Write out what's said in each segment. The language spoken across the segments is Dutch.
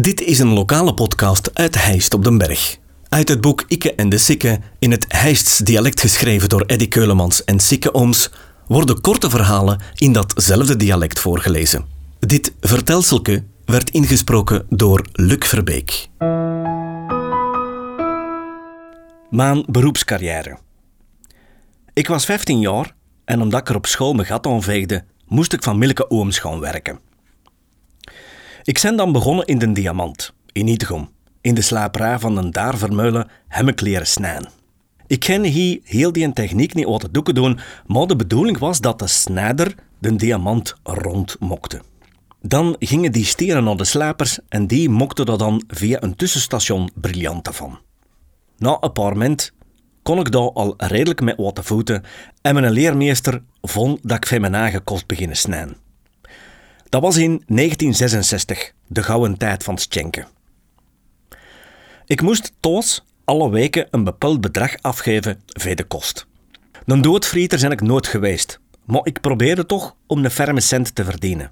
Dit is een lokale podcast uit Heist op den Berg. Uit het boek Ikke en de Sikke, in het Heists dialect geschreven door Eddy Keulemans en Sikke Ooms, worden korte verhalen in datzelfde dialect voorgelezen. Dit vertelselke werd ingesproken door Luc Verbeek. Mijn beroepscarrière. Ik was 15 jaar en omdat ik er op school mijn gat aanveegde, moest ik van Milke Ooms gaan werken. Ik ben dan begonnen in de Diamant, in Itegom, in de slaperij van een daar vermeulen hemmekleren snijden. Ik ken hier heel die techniek niet wat te doeken doen, maar de bedoeling was dat de snijder de diamant rond mokte. Dan gingen die stenen naar de slapers en die mokten er dan via een tussenstation briljant van. Na een paar moment kon ik daar al redelijk met wat te voeten en mijn leermeester vond dat ik van mijn eigen kost beginnen snijden. Dat was in 1966, de gouden tijd van Schenken. Ik moest toos alle weken een bepaald bedrag afgeven voor de kost. Een doodvrieter ben ik nooit geweest, maar ik probeerde toch om een ferme cent te verdienen.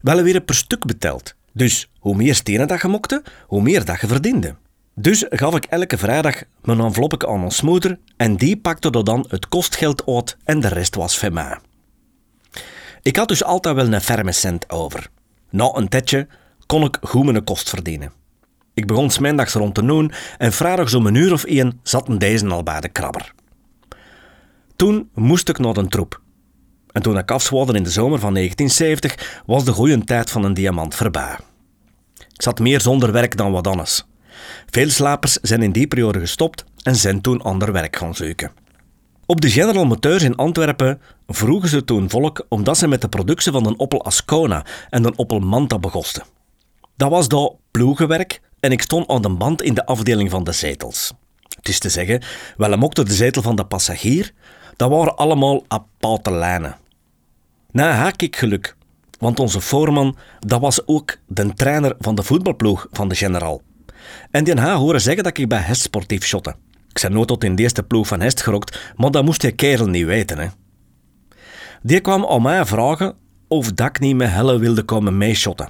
Wel weer per stuk beteld, dus hoe meer stenen dat je mokte, hoe meer dat je verdiende. Dus gaf ik elke vrijdag mijn envelopje aan ons moeder en die pakte er dan het kostgeld uit en de rest was van. Ik had dus altijd wel een ferme cent over. Na een tijdje kon ik goed mijn kost verdienen. Ik begon smiddags rond te doen en vrijdag om een uur of één zaten deze al bij de krabber. Toen moest ik naar een troep. En toen ik afzwaaide in de zomer van 1970 was de goede tijd van een diamant voorbij. Ik zat meer zonder werk dan wat anders. Veel slapers zijn in die periode gestopt en zijn toen ander werk gaan zoeken. Op de General Motors in Antwerpen vroegen ze toen volk omdat ze met de productie van een Opel Ascona en een Opel Manta begosten. Dat was daar ploegenwerk en ik stond aan de band in de afdeling van de zetels. Het is te zeggen, wel de zetel van de passagier, dat waren allemaal aparte lijnen. Na haak ik geluk, want onze voorman, dat was ook de trainer van de voetbalploeg van de General. En die ha horen zeggen dat ik bij Hest sportief shotte. Ik zei nooit tot in de eerste ploeg van Hest gerokt, maar dat moest je kerel niet weten. Hè. Die kwam om mij vragen of ik niet met Helle wilde komen meeshotten.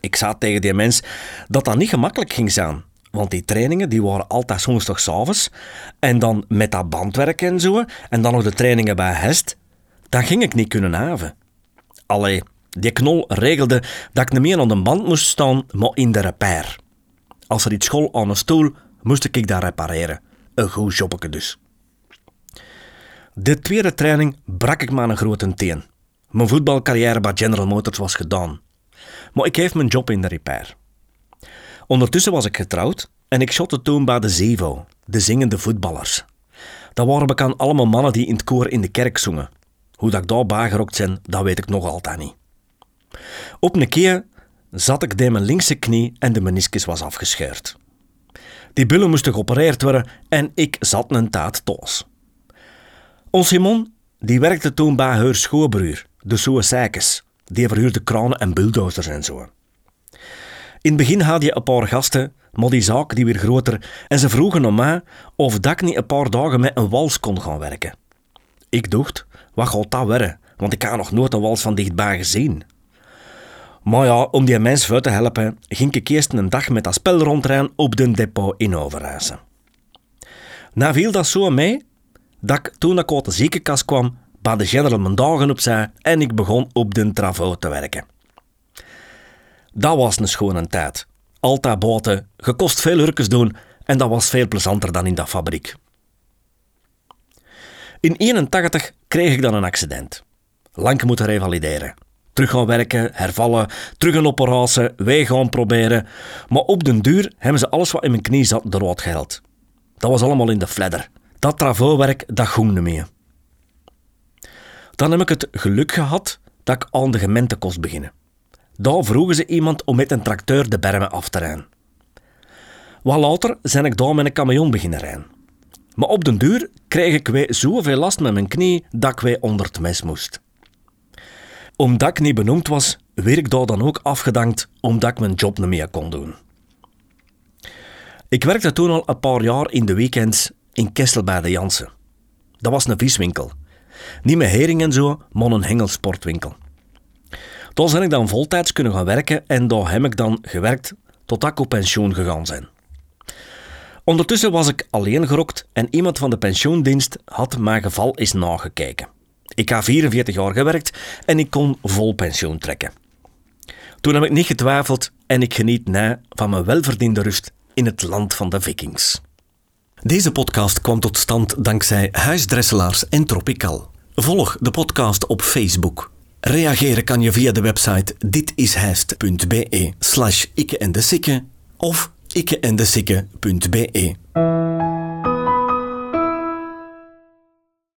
Ik zei tegen die mens dat dat niet gemakkelijk ging zijn. Want die trainingen die waren altijd s'avonds En dan met dat bandwerk en zo. En dan nog de trainingen bij Hest. Dat ging ik niet kunnen haven. Allee, die knol regelde dat ik niet meer aan de band moest staan, maar in de repair. Als er iets school aan een stoel, moest ik dat repareren. Een goed jobbeke dus. De tweede training brak ik maar een grote teen. Mijn voetbalcarrière bij General Motors was gedaan. Maar ik heeft mijn job in de repair. Ondertussen was ik getrouwd en ik shotte toen bij de Zevo, de zingende voetballers. Dat waren bekend allemaal mannen die in het koor in de kerk zongen. Hoe dat ik daar bijgerokt zijn, dat weet ik nog altijd niet. Op een keer zat ik bij mijn linkse knie en de meniscus was afgescheurd. Die bullen moesten geopereerd worden en ik zat een taat toos. Ons Simon die werkte toen bij haar schoonbroer, de Soeseikes. Die verhuurde kranen en bulldozers en zo. In het begin had je een paar gasten, maar die zaak die weer groter en ze vroegen om mij of dat ik niet een paar dagen met een wals kon gaan werken. Ik dacht, wat gaat dat werken? Want ik had nog nooit een wals van dichtbij gezien. Maar ja, om die mensen uit te helpen, ging ik eerst een dag met dat spel rondrijden op de depot in Overijse. Na viel dat zo mee, dat ik toen ik uit de ziekenkast kwam, bij de general mijn dagen opzij en ik begon op de travo te werken. Dat was een schone tijd. Altijd boten, gekost veel hurkes doen en dat was veel plezanter dan in dat fabriek. In 81 kreeg ik dan een accident. Lang moeten revalideren. Terug gaan werken, hervallen, terug een operatie, wij gaan proberen. Maar op den duur hebben ze alles wat in mijn knie zat eruit gehaald. Dat was allemaal in de fledder. Dat travauwerk, dat ging meer. Dan heb ik het geluk gehad dat ik aan de gemeente kost beginnen. Daar vroegen ze iemand om met een tracteur de bermen af te rijden. Wat later zijn ik daar met een camion beginnen rijden. Maar op den duur kreeg ik weer zoveel last met mijn knie dat ik weer onder het mes moest. Omdat ik niet benoemd was, werd ik daar dan ook afgedankt omdat ik mijn job niet meer kon doen. Ik werkte toen al een paar jaar in de weekends in Kessel bij de Jansen. Dat was een viswinkel. Niet met hering en zo, maar een hengelsportwinkel. Daar ben ik dan voltijds kunnen gaan werken en daar heb ik dan gewerkt totdat ik op pensioen gegaan ben. Ondertussen was ik alleen gerokt en iemand van de pensioendienst had mijn geval eens nagekeken. Ik heb 44 jaar gewerkt en ik kon vol pensioen trekken. Toen heb ik niet getwijfeld en ik geniet na van mijn welverdiende rust in het land van de vikings. Deze podcast kwam tot stand dankzij Huisdresselaars en Tropical. Volg de podcast op Facebook. Reageren kan je via de website ditishijst.be slash ikke en de of ikkeendesikke.be.